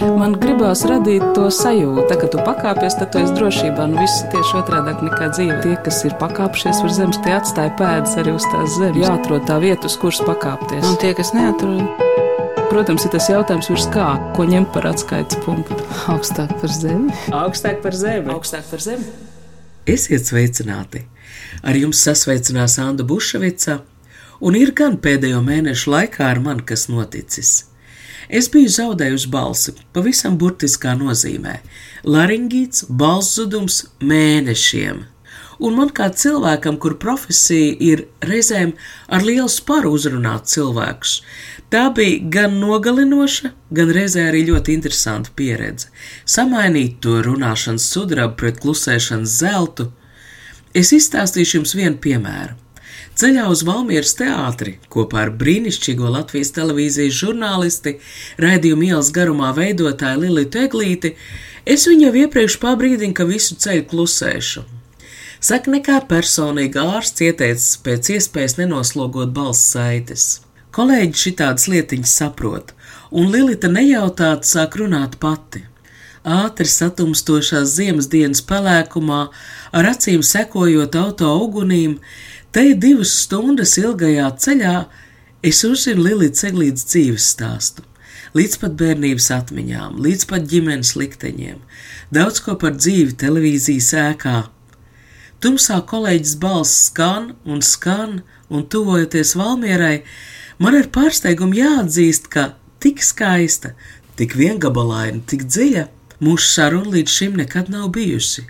Man gribās radīt to sajūtu, tā, ka tu pakāpies, tad tu esi drošībā. Nu, viss tieši otrādi nekā dzīve. Tie, kas ir pakāpšies uz zemes, tie atstāja pēdas arī uz tās zemes. Jāatrod tā vieta, uz kuras pakāpties. Un tie, kas neatrod, Protams, ir tas jautājums, virs kā, ko ņemt par atskaites punktu. augstāk par zemi. Augstāk par zemi. Augstāk par zemi. Esiet sveicināti! Ar jums sasveicinās Anna Buševica, un ir gan pēdējo mēnešu laikā ar mani kas noticis. Es biju zaudējusi balsi, pavisam burtiskā nozīmē - laringīts, balss zudums mēnešiem. Un man kā cilvēkam, kur profesija ir reizēm ar lielu sparu uzrunāt cilvēkus, tā bija gan nogalinoša, gan reizē arī ļoti interesanta pieredze. Samainīt to runāšanas sudrabu pret klusēšanas zeltu. Es izstāstīšu jums vienu piemēru. Ceļā uz Valmieras teātri kopā ar brīnišķīgo Latvijas televīzijas žurnālisti, raidījuma ielas garumā veidotāju Lilitu Eglīti, es viņu jau iepriekš pabrīdinu, ka visu ceļu klusēšu. Saka, nekā personīga ārsts ieteicis pēc iespējas nenoslogot balss saites. Kolēģi šitādas lietiņas saprot, un Lilita nejautāti sāk runāt pati. Ātri satumstošās ziemas dienas pelēkumā, ar acīm sekojot auto ugunīm, te divas stundas ilgajā ceļā es uzzinu Lilijas Eglītas dzīves stāstu. Līdz pat bērnības atmiņām, līdz pat ģimenes likteņiem, daudz ko par dzīvi televīzijas ēkā, Tumsā kolēģis balss skan un skan, un tuvojoties Valmierai, man ar pārsteigumu jāatzīst, ka tik skaista, tik viengabalaina, tik dziļa mūsu saruna līdz šim nekad nav bijusi.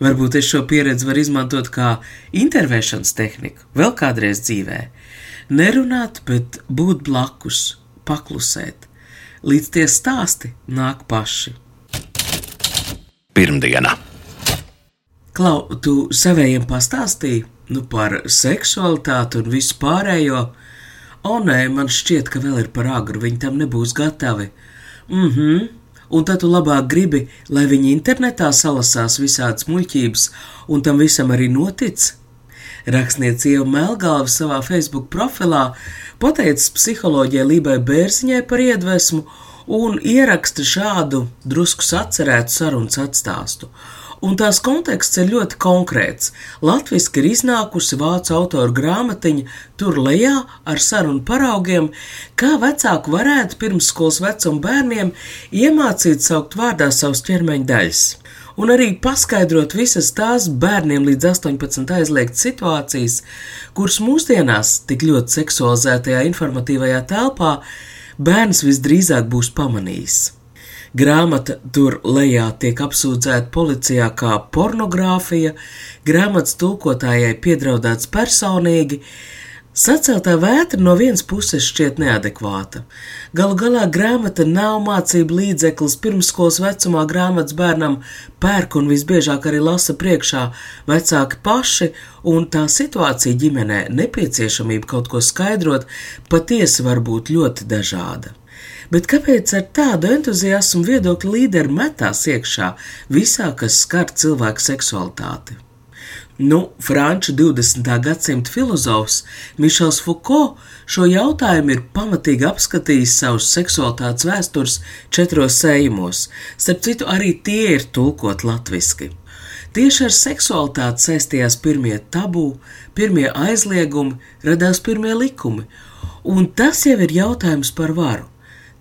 Varbūt es šo pieredzi varu izmantot kā intervēšanas tehniku, vēl kādreiz dzīvē. Nerunāt, bet būt blakus, paklusēt, līdz tie stāsti nāk paši. Pirmdiena. Klau, tu savējiem pastāstīji nu, par seksualitāti un visu pārējo. O, nē, man šķiet, ka vēl ir par agru, viņi tam nebūs gatavi. Mhm. Un tad tu labāk gribi, lai viņi internetā salasās visādas muļķības, un tam visam arī notic? Rakstniece Ieva Melgāva savā Facebook profilā pateicis psiholoģijai Lībai Bērziņai par iedvesmu un ieraksta šādu drusku sacerētu sarunas atstāstu un tās konteksts ir ļoti konkrēts. Latvijasiski ir iznākusi vācu autora grāmatiņa tur lejā ar sarunu paraugiem, kā vecāku varētu pirmsskolas vecuma bērniem iemācīt saukt vārdā savus ķermeņa daļas. Un arī paskaidrot visas tās bērniem līdz 18 aizliegtas situācijas, kuras mūsdienās tik ļoti seksualizētajā informatīvajā telpā bērns visdrīzāk būs pamanījis. Grāmata tur lejā tiek apsūdzēta policijā kā pornogrāfija, grāmatas tulkotājai piedraudēts personīgi. Saceltā vētra no vienas puses šķiet neadekvāta. Galu galā grāmata nav mācību līdzeklis pirmskolas vecumā grāmatas bērnam pērk un visbiežāk arī lasa priekšā vecāki paši, un tā situācija ģimenē nepieciešamība kaut ko skaidrot patiesi var būt ļoti dažāda. Bet kāpēc ar tādu entuziasmu viedokļu līderi metās iekšā visā, kas skar cilvēku seksualitāti? Nu, franču 20. gadsimta filozofs Mišels Fuko šo jautājumu ir pamatīgi apskatījis savus seksualitātes vēstures četros sējumos, starp citu arī tie ir tulkot latviski. Tieši ar seksualitāti saistījās pirmie tabū, pirmie aizliegumi, radās pirmie likumi, un tas jau ir jautājums par varu.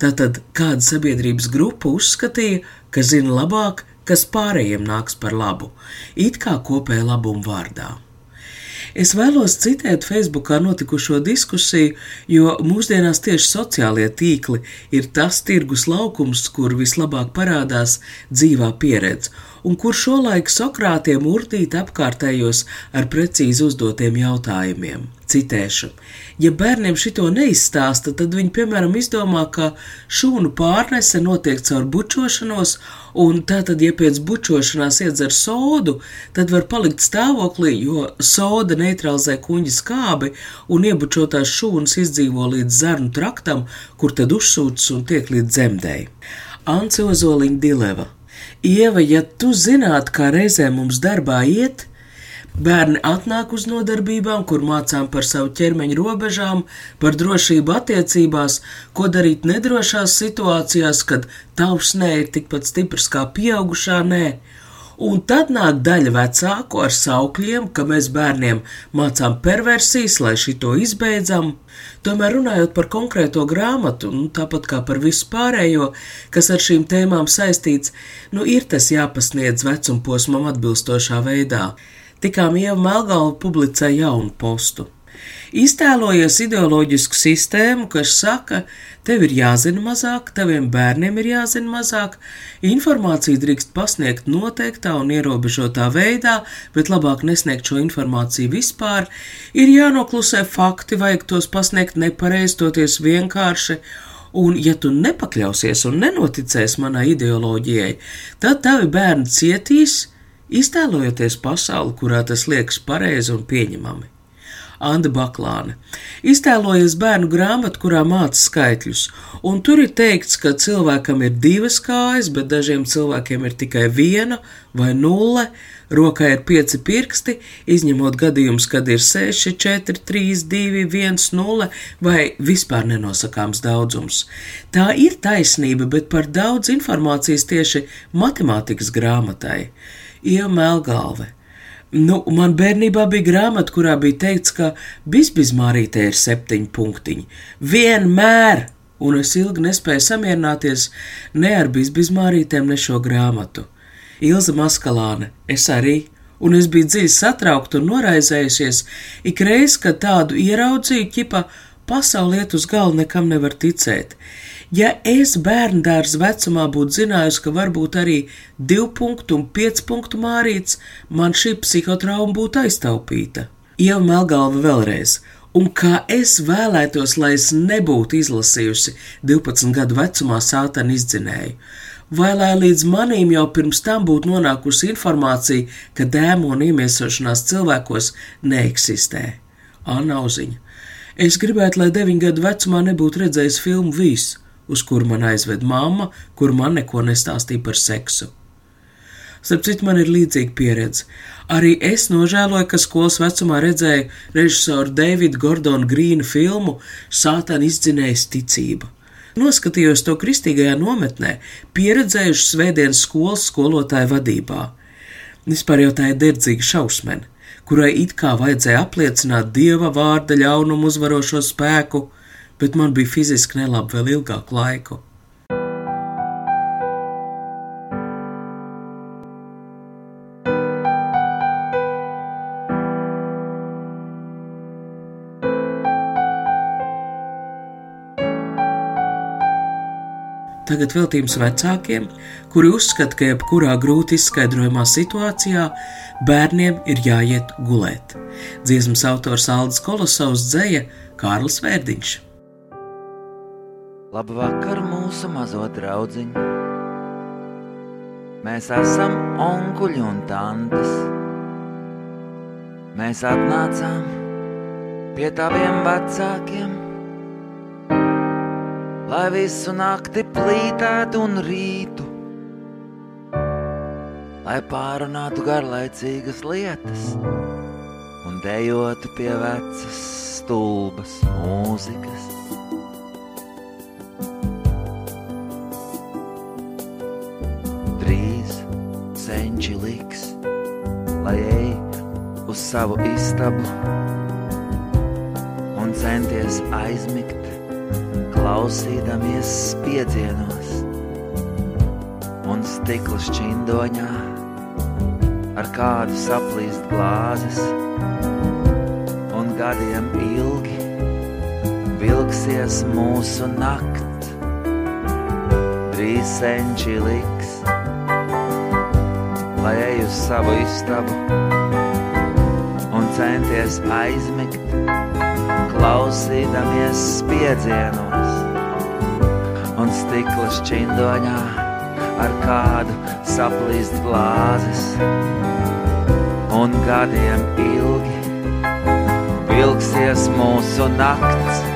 Tātad kāda sabiedrības grupa uzskatīja, ka zina labāk, kas pārējiem nāks par labu, it kā kopēja labumu vārdā. Es vēlos citēt Facebookā notikušo diskusiju, jo mūsdienās tieši sociālie tīkli ir tas tirgus laukums, kur vislabāk parādās dzīvā pieredze, un kur šolaik Sokrātiem urdīt apkārtējos ar precīzi uzdotiem jautājumiem. Citēšu: Ja bērniem šito neizstāsta, tad viņi, piemēram, izdomā, ka šūnu pārnese notiek caur bučošanos, un tātad, ja pēc bučošanās iedzer sodu, tad var palikt stāvoklī, jo soda neutralizē kuģa skābi, un iebučotās šūnas izdzīvo līdz zarnu traktam, kur tad uzsūcas un tiek līdz dzemdēji. Ants Ozoliņa Dileva Ieva, ja tu zinātu, kā reizē mums darbā iet, Bērni atnāk uz nodarbībām, kur mācām par savu ķermeņa robežām, par drošību attiecībās, ko darīt nedrošās situācijās, kad tavs nē ir tikpat stiprs kā pieaugušā nē. Un tad nāk daļa vecāku ar saukļiem, ka mēs bērniem mācām perversijas, lai šito izbeidzam. Tomēr runājot par konkrēto grāmatu, nu, tāpat kā par visu pārējo, kas ar šīm tēmām saistīts, nu ir tas jāpasniedz vecumposmam atbilstošā veidā tikām Ieva Melgala publicēja jaunu postu. Iztēlojies ideoloģisku sistēmu, kas saka, tev ir jāzina mazāk, taviem bērniem ir jāzina mazāk, informāciju drīkst pasniegt noteiktā un ierobežotā veidā, bet labāk nesniegt šo informāciju vispār, ir jānoklusē fakti, vajag tos pasniegt nepareistoties vienkārši, un ja tu nepakļausies un nenoticēsi manai ideoloģijai, tad tavi bērni cietīs, iztēlojoties pasauli, kurā tas liekas pareizi un pieņemami. Anna Baklāne. Iztēlojies bērnu grāmatu, kurā māca skaitļus, un tur ir teikts, ka cilvēkam ir divas kājas, bet dažiem cilvēkiem ir tikai viena vai nulle, rokā ir pieci pirksti, izņemot gadījumus, kad ir 6, 4, 3, 2, 1, 0 vai vispār nenosakāms daudzums. Tā ir taisnība, bet par daudz informācijas tieši matemātikas grāmatai. Ieva Melgalve. Nu, man bērnībā bija grāmata, kurā bija teikts, ka bizbizmārītē ir septiņi punktiņi. Vienmēr! Un es ilgi nespēju samierināties ne ar bizbizmārītēm, ne šo grāmatu. Ilza Maskalāne, es arī, un es biju dziļi satraukta un noraizējusies, ikreiz, kad tādu ieraudzīju, ķipa pasauliet uz galvu nekam nevar ticēt. Ja es bērnu dārza vecumā būtu zinājusi, ka varbūt arī divu punktu un piecu punktu mārīts, man šī psihotrauma būtu aiztaupīta. Ieva Melgalva vēlreiz. Un kā es vēlētos, lai es nebūtu izlasījusi 12 gadu vecumā sātana izdzinēju, vai lai līdz manīm jau pirms tam būtu nonākusi informācija, ka dēmonu iemiesošanās cilvēkos neeksistē. Anna Uziņa. Es gribētu, lai 9 gadu vecumā nebūtu redzējis filmu visu uz kuru man aizved mamma, kur man neko nestāstīja par seksu. Starp citu, man ir līdzīga pieredze. Arī es nožēloju, ka skolas vecumā redzēju režisoru Davida Gordona Grīna filmu Sātana izdzinējas ticība. Noskatījos to kristīgajā nometnē, pieredzējuši svētdienas skolas skolotāju vadībā. Vispār jau tā ir derdzīga šausmene, kurai it kā vajadzēja apliecināt dieva vārda ļaunumu uzvarošo spēku, bet man bija fiziski nelabi vēl ilgāku laiku. Tagad veltījums vecākiem, kuri uzskata, ka jebkurā grūti izskaidrojamā situācijā bērniem ir jāiet gulēt. Dziesmas autors Aldis Kolosovs dzēja Kārlis Vērdiņš. Labvakar, mūsu mazo draugiņu! Mēs esam onkuļi un tantes. Mēs atnācām pie taviem vecākiem, lai visu nakti plītētu un rītu, lai pārunātu garlaicīgas lietas un dejotu pie vecas stulbas mūzikas. senči liks, lai ej uz savu istabu un centies aizmigt, klausīdamies spiedzienos un stikla šķindoņā ar kādu saplīst glāzes un gadiem ilgi vilksies mūsu nakt. Drīz senči liks, lai eju uz savu istabu centies aizmigt, klausīdamies spiedzienos un stikla šķindoņā ar kādu saplīst glāzes un gadiem ilgi vilksies mūsu nakts.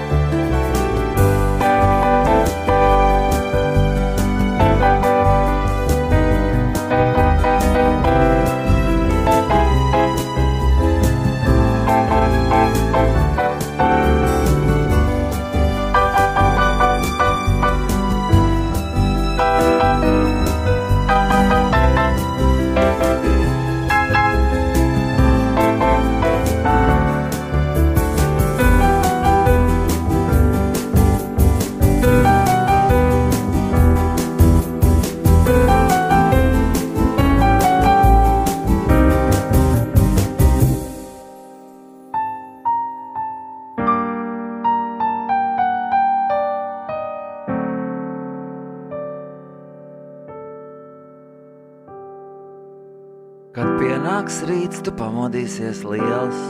Pienāks rīts, tu pamodīsies liels.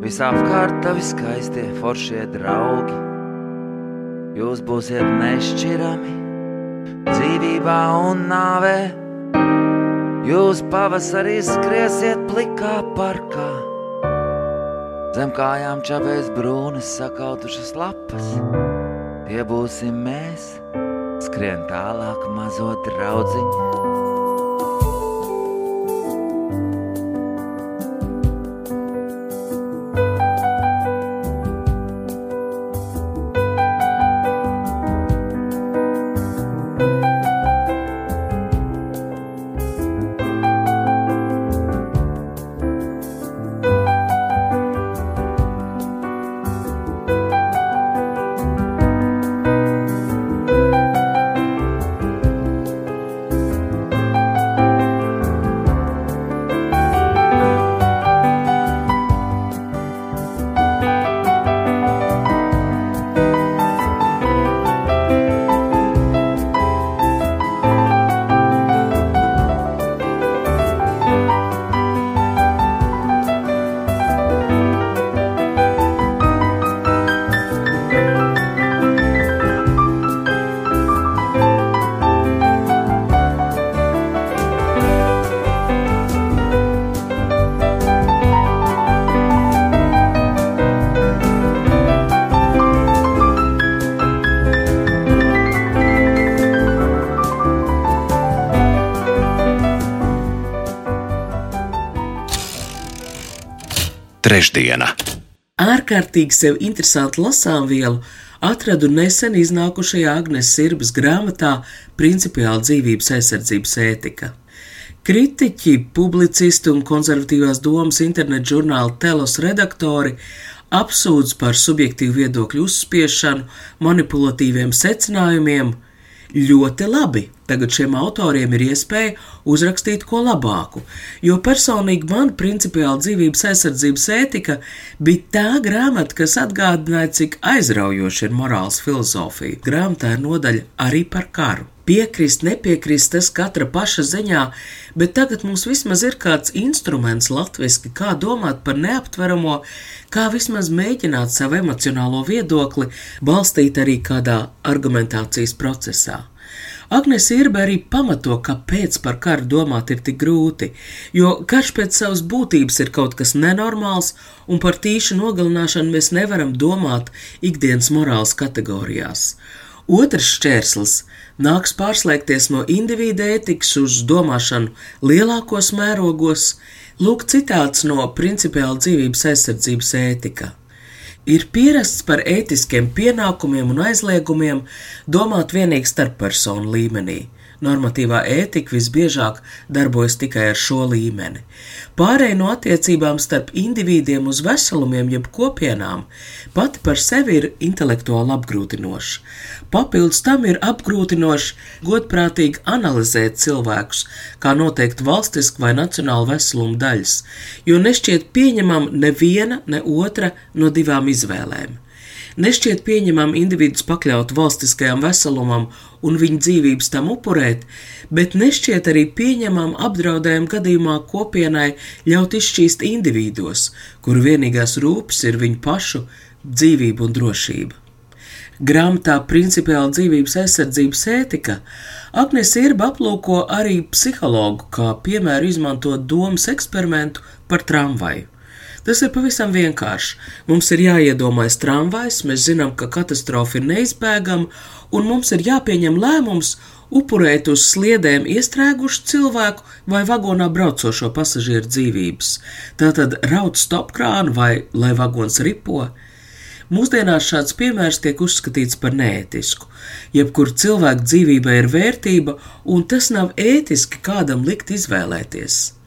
Visapkārt tavi skaistie foršie draugi. Jūs būsiet nešķirami dzīvībā un nāvē. Jūs pavasarī skriesiet plikā parkā. Zem kājām čavēs brūnas sakautušas lapas. Tie būsim mēs, skrien tālāk mazo draudziņu. Trešdiena. Ārkārtīgi sev interesantu lasāmvielu atradu nesen iznākušajā Agnes Sirbas grāmatā Principiāla dzīvības aizsardzības ētika. Kritiķi, publicisti un konservatīvās domas internetu žurnāla Telos redaktori apsūdz par subjektīvu viedokļu uzspiešanu, manipulatīviem secinājumiem, ļoti labi. Tagad šiem autoriem ir iespēja uzrakstīt ko labāku, jo personīgi man principiāli dzīvības aizsardzības ētika bija tā grāmata, kas atgādināja, cik aizraujoši ir morāls filozofija. Grāmatā ir nodaļa arī par karu. Piekrist, nepiekrist, tas katra paša ziņā, bet tagad mums vismaz ir kāds instruments latviešu, kā domāt par neaptveramo, kā vismaz mēģināt savu emocionālo viedokli balstīt arī kādā argumentācijas procesā. Agnēs Irba arī pamato, kāpēc par karu domāt ir tik grūti, jo karš pēc savas būtības ir kaut kas nenormāls, un par tīšu nogalināšanu mēs nevaram domāt ikdienas morāles kategorijās. Otrs šķērslis nāks pārslēgties no indivīda ētikas uz domāšanu lielākos mērogos, lūk citāts no principiāla dzīvības aizsardzības ētika. Ir pierasts par ētiskiem pienākumiem un aizliegumiem domāt vienīgi starppersonu līmenī. Normatīvā ētika visbiežāk darbojas tikai ar šo līmeni. Pārēj no attiecībām starp individiem uz veselumiem jeb kopienām pati par sevi ir intelektuāli apgrūtinoša. Papildus tam ir apgrūtinoši godprātīgi analizēt cilvēkus, kā noteikti valstisku vai nacionālu veselumu daļas, jo nešķiet pieņemama neviena, ne otra no divām izvēlēm. Nešķiet pieņemam individus pakļaut valstiskajam veselumam un viņa dzīvības tam upurēt, bet nešķiet arī pieņemam apdraudējumu gadījumā kopienai ļaut izšķīst individos, kuru vienīgās rūpes ir viņu pašu dzīvība un drošība. Grāmatā Principiāla dzīvības aizsardzības ētika Agnēs Irba aplūko arī psihologu, kā piemēru izmantot domas eksperimentu par tramvaju. Tas ir pavisam vienkārši. Mums ir jāiedomājas tramvajs, mēs zinām, ka katastrofa ir neizbēgama, un mums ir jāpieņem lēmums upurēt uz sliedēm iestrēgušu cilvēku vai vagonā braucošo pasažieru dzīvības. Tātad raut stopkrānu vai lai vagons ripo. Mūsdienās šāds piemērs tiek uzskatīts par neētisku. Jebkur cilvēka dzīvībai ir vērtība, un tas nav ētiski kādam likt izvēlēties.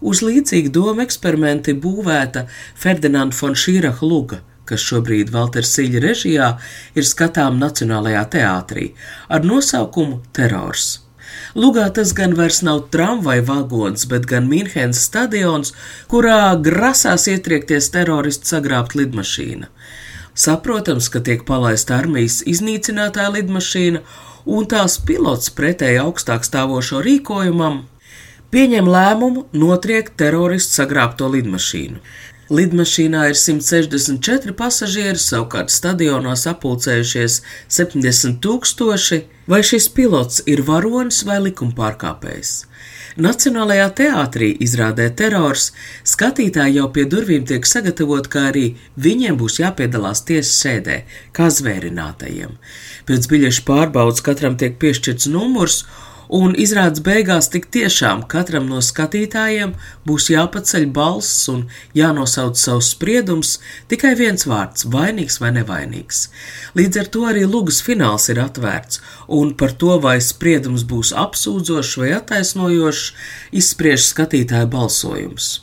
Uz līdzīgu domu eksperimenti būvēta Ferdinanda von Šīraha luga, kas šobrīd Valters Siļa režijā ir skatām Nacionālajā teātrī ar nosaukumu Terors. Lugā tas gan vairs nav tramvaja vagons, bet gan Mīnhens stadions, kurā grasās ietriekties teroristi sagrābt lidmašīna. Saprotams, ka tiek palaista armijas iznīcinātāja lidmašīna, un tās pilots pretēji augstāk stāvošo rīkojumam pieņem lēmumu notriekt teroristu sagrābto lidmašīnu. Lidmašīnā ir 164 pasažieri, savukārt stadionā sapulcējušies 70 tūkstoši. Vai šis pilots ir varonis vai likumpārkāpējs? Nacionālajā teātrī izrādē terors, skatītāji jau pie durvīm tiek sagatavot, kā arī viņiem būs jāpiedalās tiesas sēdē, kā zvērinātajiem. Pēc biļešu pārbaudas katram tiek piešķirts numurs, un izrādes beigās tik tiešām katram no skatītājiem būs jāpaceļ balss un jānosauc savs spriedums, tikai viens vārds - vainīgs vai nevainīgs. Līdz ar to arī lugas fināls ir atvērts, un par to, vai spriedums būs apsūdzošs vai attaisnojošs, izspriež skatītāju balsojums.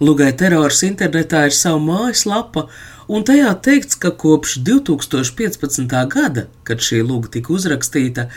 Lugai terors internetā ir sava mājaslapa, un tajā teikts, ka kopš 2015. gada, kad šī lūga tika uzrakstīta,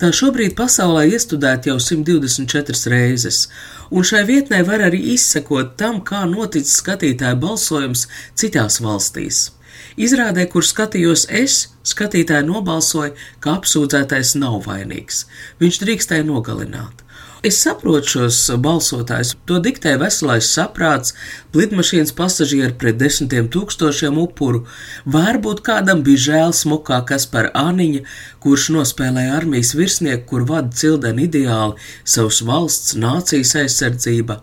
tā šobrīd pasaulē iestudēta jau 124 reizes, un šai vietnē var arī izsekot tam, kā noticis skatītāju balsojums citās valstīs. Izrādē, kur skatījos es, skatītāji nobalsoja, ka apsūdzētais nav vainīgs. Viņš drīkstēja nogalināt. Es saprotu šos balsotājus. To diktē veselais saprāts, lidmašīnas pasažieri pret desmitiem tūkstošiem upuru. Varbūt kādam bija žēl smukākas par Aniņa, kurš nospēlēja armijas virsnieku, kur vada cildeni ideāli savas valsts, nācijas aizsardzība.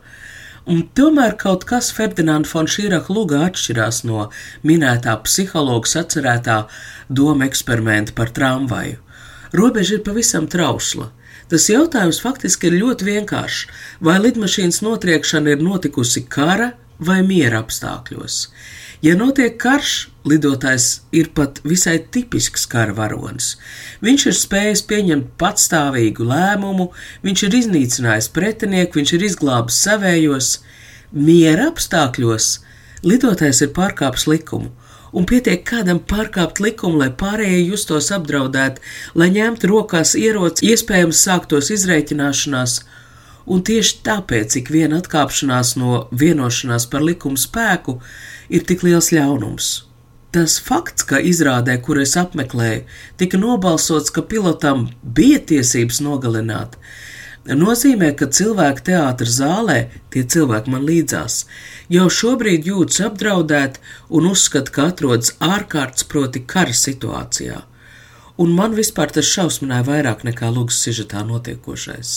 Un tomēr kaut kas Ferdinanda von Šīraka lugā atšķirās no minētā psihologa sacerētā doma eksperimenta par tramvaju. Robeža ir pavisam trausla. Tas jautājums faktiski ir ļoti vienkāršs. Vai lidmašīnas notriekšana ir notikusi kara vai miera apstākļos? Ja notiek karš, lidotājs ir pat visai tipisks kara varonis. Viņš ir spējis pieņemt patstāvīgu lēmumu, viņš ir iznīcinājis pretinieku, viņš ir izglābis savējos. Miera apstākļos lidotājs ir pārkāpis likumu, un pietiek kādam pārkāpt likumu, lai pārējie justos apdraudēti, lai ņemtu rokās ieroci, iespējams sāktos izreikināšanās, un tieši tāpēc ik viena atkāpšanās no vienošanās par likumu spēku ir tik liels ļaunums. Tas fakts, ka izrādē, kur es apmeklēju, tika nobalsots, ka pilotam bija tiesības nogalināt, nozīmē, ka cilvēki teātras zālē, tie cilvēki man līdzās, jau šobrīd jūtas apdraudēti un uzskata, ka atrodas ārkārtas proti kara situācijā. Un man vispār tas šausmināja vairāk nekā lūgas sižetā notiekošais.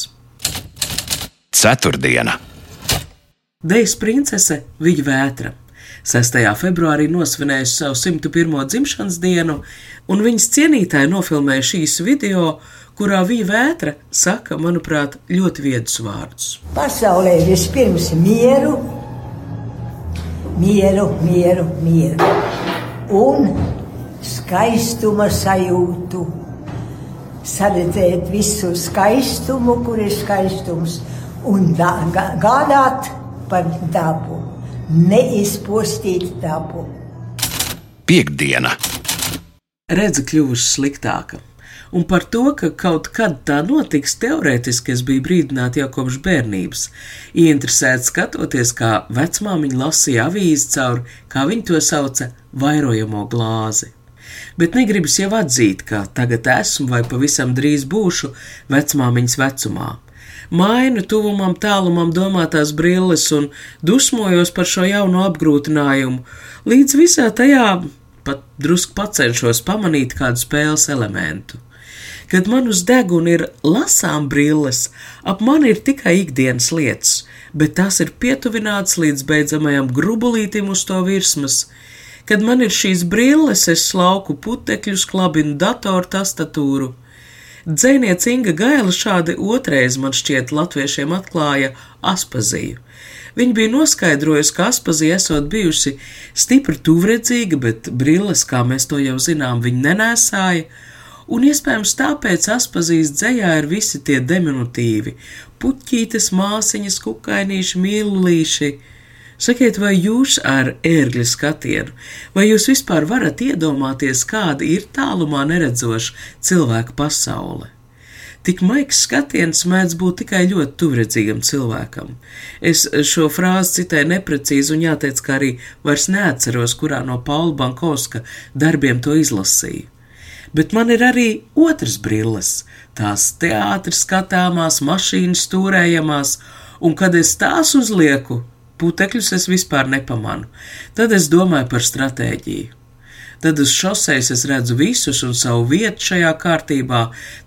Ceturtdiena. Dejas princese Viņa Vētra 6. februārī nosvinējusi savu 101. dzimšanas dienu, un viņas cienītāji nofilmēja šīs video, kurā viņa vētra saka, manuprāt, ļoti viedus vārdus. Pasaulē vispirms mieru, mieru, mieru, mieru un skaistuma sajūtu. Saredzēt visu skaistumu, kur ir skaistums, un gādāt par dabu, neizpostīt dabu. Piektdiena. Redze kļuvusi sliktāka un par to, ka kaut kad tā notiks, teorētiski es biju brīdināta jau kopš bērnības. Ieinteresēta skatoties, kā vecmāmiņa lasīja avīzi caur, kā viņi to sauca, vairojamo glāzi. Bet negribas jau atzīt, ka tagad esmu vai pavisam drīz būšu vecmāmiņas vecumā mainu tuvumam, tālumam domātās brilles un dusmojos par šo jauno apgrūtinājumu, līdz visā tajā pat drusku pacenšos pamanīt kādu spēles elementu. Kad man uz deguna ir lasām brilles, ap mani ir tikai ikdienas lietas, bet tās ir pietuvināts līdz beidzamajam grubulītim uz to virsmas. Kad man ir šīs brilles, es slauku putekļus, klabinu datoru tastatūru. Dzēniece Inga Gaila šādi otrais man šķiet latviešiem atklāja aspaziju. Viņa bija noskaidrojusi, ka aspazija esot bijusi stipri tuvredzīga, bet brilles, kā mēs to jau zinām, viņa nenēsāja, un iespējams tāpēc atpazīst dzējā ir visi tie diminutīvi - puķītes, māsiņas, kukainīši, mīlulīši. Sakiet, vai jūs ar ērgļa skatienu, vai jūs vispār varat iedomāties, kāda ir tālumā neredzoša cilvēka pasaule? Tik maigs skatiens mēdz būt tikai ļoti tuvredzīgam cilvēkam. Es šo frāzi citēju neprecīzi un jāteic, ka arī vairs neatceros, kurā no Paula Bankovska darbiem to izlasīju bet man ir arī otras brilles, tās teātris skatāmās, mašīnas stūrējamās, un kad es tās uzlieku, putekļus es vispār nepamanu. Tad es domāju par stratēģiju. Tad uz šoseis es redzu visus un savu vietu šajā kārtībā.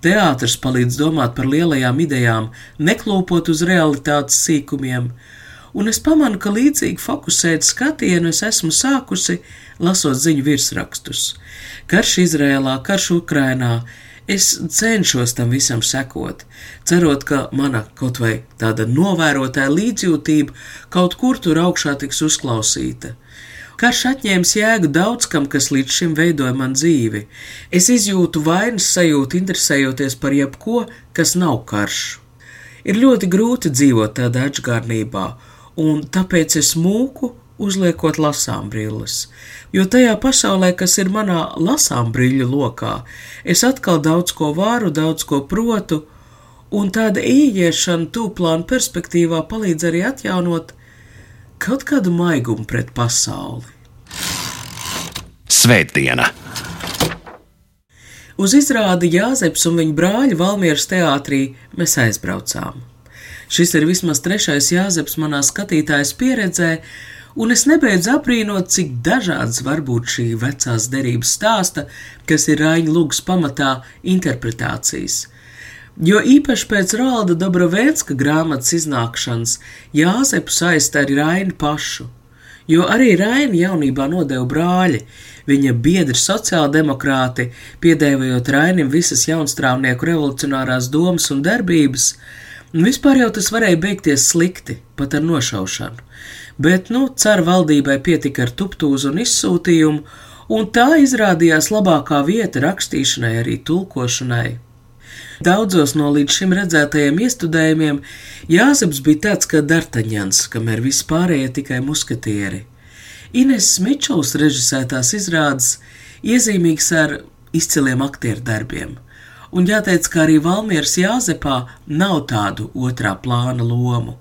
Teātris palīdz domāt par lielajām idejām, neklūpot uz realitātes sīkumiem. Un es pamanu, ka līdzīgi fokusēt skatienu es esmu sākusi, lasot ziņu virsrakstus. Karš Izrēlā, karš Ukrainā, Es cenšos tam visam sekot, cerot, ka mana kaut vai tāda novērotāja līdzjūtība kaut kur tur augšā tiks uzklausīta. Karš atņēmis jēgu daudz kam, kas līdz šim veidoja man dzīvi. Es izjūtu vainas sajūtu, interesējoties par jebko, kas nav karš. Ir ļoti grūti dzīvot tādā atžgārnībā, un tāpēc es mūku uzliekot lasām brilles. Jo tajā pasaulē, kas ir manā lasām brīļu lokā, es atkal daudz ko varu, daudz ko protu, un tāda ieiešana tūplāna perspektīvā palīdz arī atjaunot kaut kādu maigumu pret pasauli. Svētdiena! Uz izrādi Jāzeps un viņa brāļa Valmieras teātrī mēs aizbraucām. Šis ir vismaz trešais Jāzeps manā skatītājas pieredzē, un es nebeidzu aprīnot, cik dažāds var būt šī vecās derības stāsta, kas ir Raņa lūgas pamatā interpretācijas. Jo īpaši pēc Rāda Dobrovēnska grāmatas iznākšanas Jāzepu saist arī Raini pašu, jo arī Raini jaunībā nodeva brāļi, viņa biedri sociāldemokrāti, piedēvējot Rainim visas jaunstrāvnieku revolucionārās domas un darbības, un vispār jau tas varēja beigties slikti, pat ar nošaušanu bet, nu, ceru valdībai pietika ar tuptūzu un izsūtījumu, un tā izrādījās labākā vieta rakstīšanai, arī tulkošanai. Daudzos no līdz šim redzētajiem iestudējumiem Jāzeps bija tāds kā Dartaņans, kamēr vispārējie tikai muskatieri. Ines Mičels režisētās izrādes iezīmīgs ar izciliem aktieru darbiem, un jāteic, ka arī Valmieras Jāzepā nav tādu otrā plāna lomu.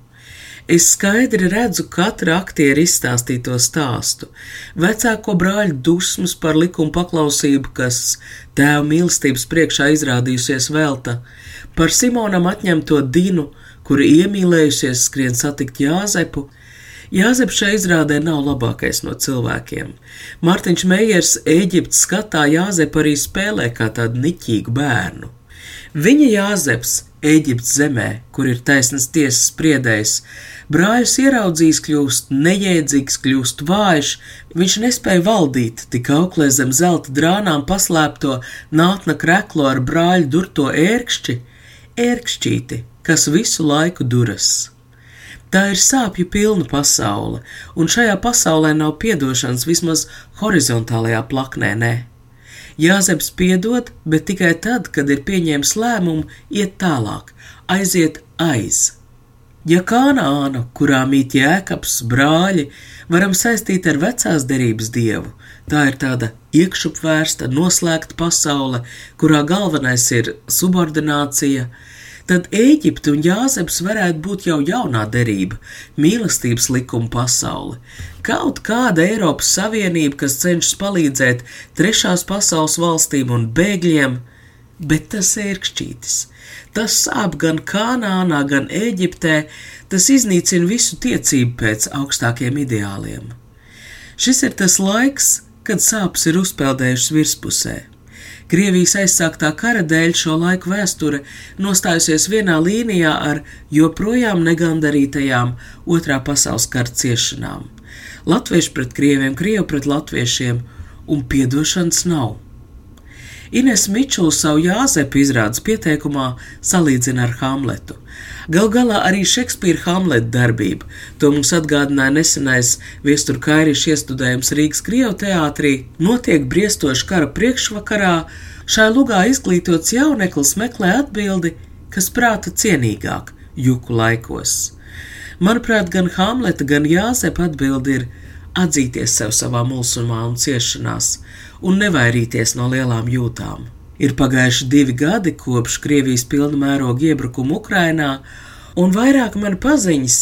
Es skaidri redzu katra aktiera izstāstīto stāstu, vecāko brāļu dusmas par likuma paklausību, kas tēva mīlestības priekšā izrādījusies velta, par Simonam atņemto dinu, kura iemīlējusies skrien satikt Jāzepu. Jāzeps šai izrādē nav labākais no cilvēkiem. Mārtiņš Meijers Eģiptes skatā Jāzepu arī spēlē kā tādu niķīgu bērnu. Viņa Jāzeps Eģiptes zemē, kur ir taisnas tiesas spriedējs, Brāļus ieraudzījis, kļūst nejēdzīgs, kļūst vājš, viņš nespēja valdīt, tik auklē zem zelta drānām paslēpto nātna kreklo ar brāļu durto ērkšķi, ērkšķīti, kas visu laiku duras. Tā ir sāpju pilna pasaule, un šajā pasaulē nav piedošanas vismaz horizontālajā plaknē, nē. Jāzeps piedod, bet tikai tad, kad ir pieņēmis lēmumu iet tālāk, aiziet aiz. Ja kanāna, kurā mīt jēkabs brāļi, varam saistīt ar vecās derības dievu, tā ir tāda iekšupvērsta, noslēgta pasaule, kurā galvenais ir subordinācija, tad Ēģipte un Jāzeps varētu būt jau jaunā derība, mīlestības likuma pasaule. Kaut kāda Eiropas Savienība, kas cenšas palīdzēt trešās pasaules valstīm un bēgļiem, bet tas ir kšķītis. Tas sāp gan Kanānā, gan Eģiptē, tas iznīcina visu tiecību pēc augstākiem ideāliem. Šis ir tas laiks, kad sāpes ir uzpeldējušas virspusē. Krievijas aizsāktā kara dēļ šo laiku vēsture nostājusies vienā līnijā ar joprojām negandarītajām otrā pasaules kara ciešanām. Latvieši pret krieviem, krievi pret latviešiem, un piedošanas nav. Ines Mičula savu Jāzepu izrādes pieteikumā salīdzina ar Hamletu. Gal galā arī Šekspīra Hamleta darbība, to mums atgādināja nesenais viestur Kairiša iestudējums Rīgas Krievu teātrī, notiek briestoši kara priekšvakarā, šai lugā izglītots jauneklis meklē atbildi, kas prāta cienīgāk juku laikos. Manuprāt, gan Hamleta, gan Jāzepa atbildi ir atzīties sev savā mulsumā un ciešanās, un nevairīties no lielām jūtām. Ir pagājuši divi gadi kopš Krievijas pilna mēroga iebrukuma Ukrainā, un vairāk man paziņas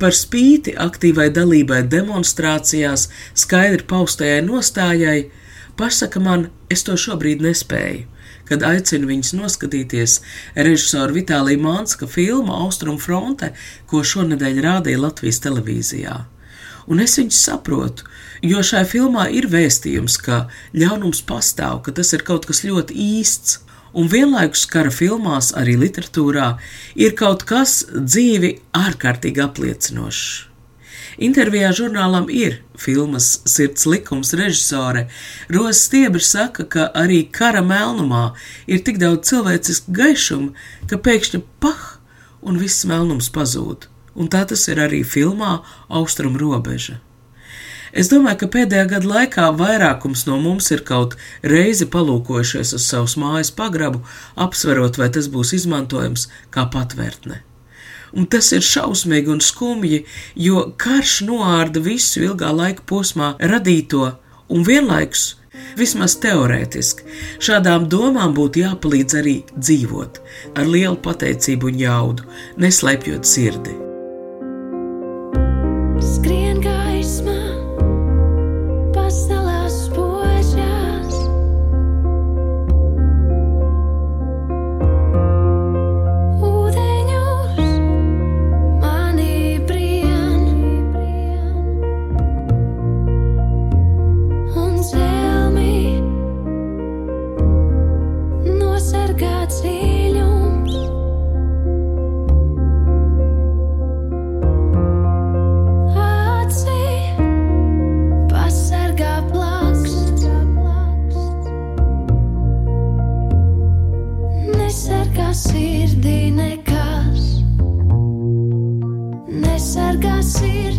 par spīti aktīvai dalībai demonstrācijās, skaidri paustajai nostājai, pasaka man, es to šobrīd nespēju, kad aicinu viņus noskatīties režisoru Vitālija Mānska filmu Austrum fronte, ko šonadēļ rādīja Latvijas televīzijā. Un es viņus saprotu, jo šajā filmā ir vēstījums, ka ļaunums pastāv, ka tas ir kaut kas ļoti īsts, un vienlaikus kara filmās, arī literatūrā, ir kaut kas dzīvi ārkārtīgi apliecinošs. Intervijā žurnālam ir filmas Sirds likums režisore. Roza Stiebra saka, ka arī kara melnumā ir tik daudz cilvēcisku gaišumu, ka pēkšņi pah, un viss melnums pazūd. Un tā tas ir arī filmā Austrum robeža. Es domāju, ka pēdējā gada laikā vairākums no mums ir kaut reizi palūkojušies uz savas mājas pagrabu, apsverot, vai tas būs izmantojams kā patvērtne un tas ir šausmīgi un skumji, jo karš noārda visu ilgā laika posmā radīto, un vienlaikus, vismaz teorētiski, šādām domām būtu jāpalīdz arī dzīvot ar lielu pateicību un jaudu, neslēpjot sirdi. sirdī nekas nesargās sirdī.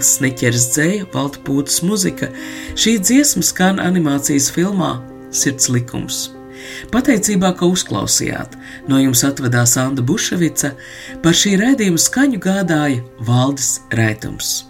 Veltes Sniķeres dzēja, Valta Pūtas muzika, šī dziesma skan animācijas filmā Sirds likums. Pateicībā, ka uzklausījāt, no jums atvedās Anna Buševica, par šī raidījuma skaņu gādāja Valdis Raitums.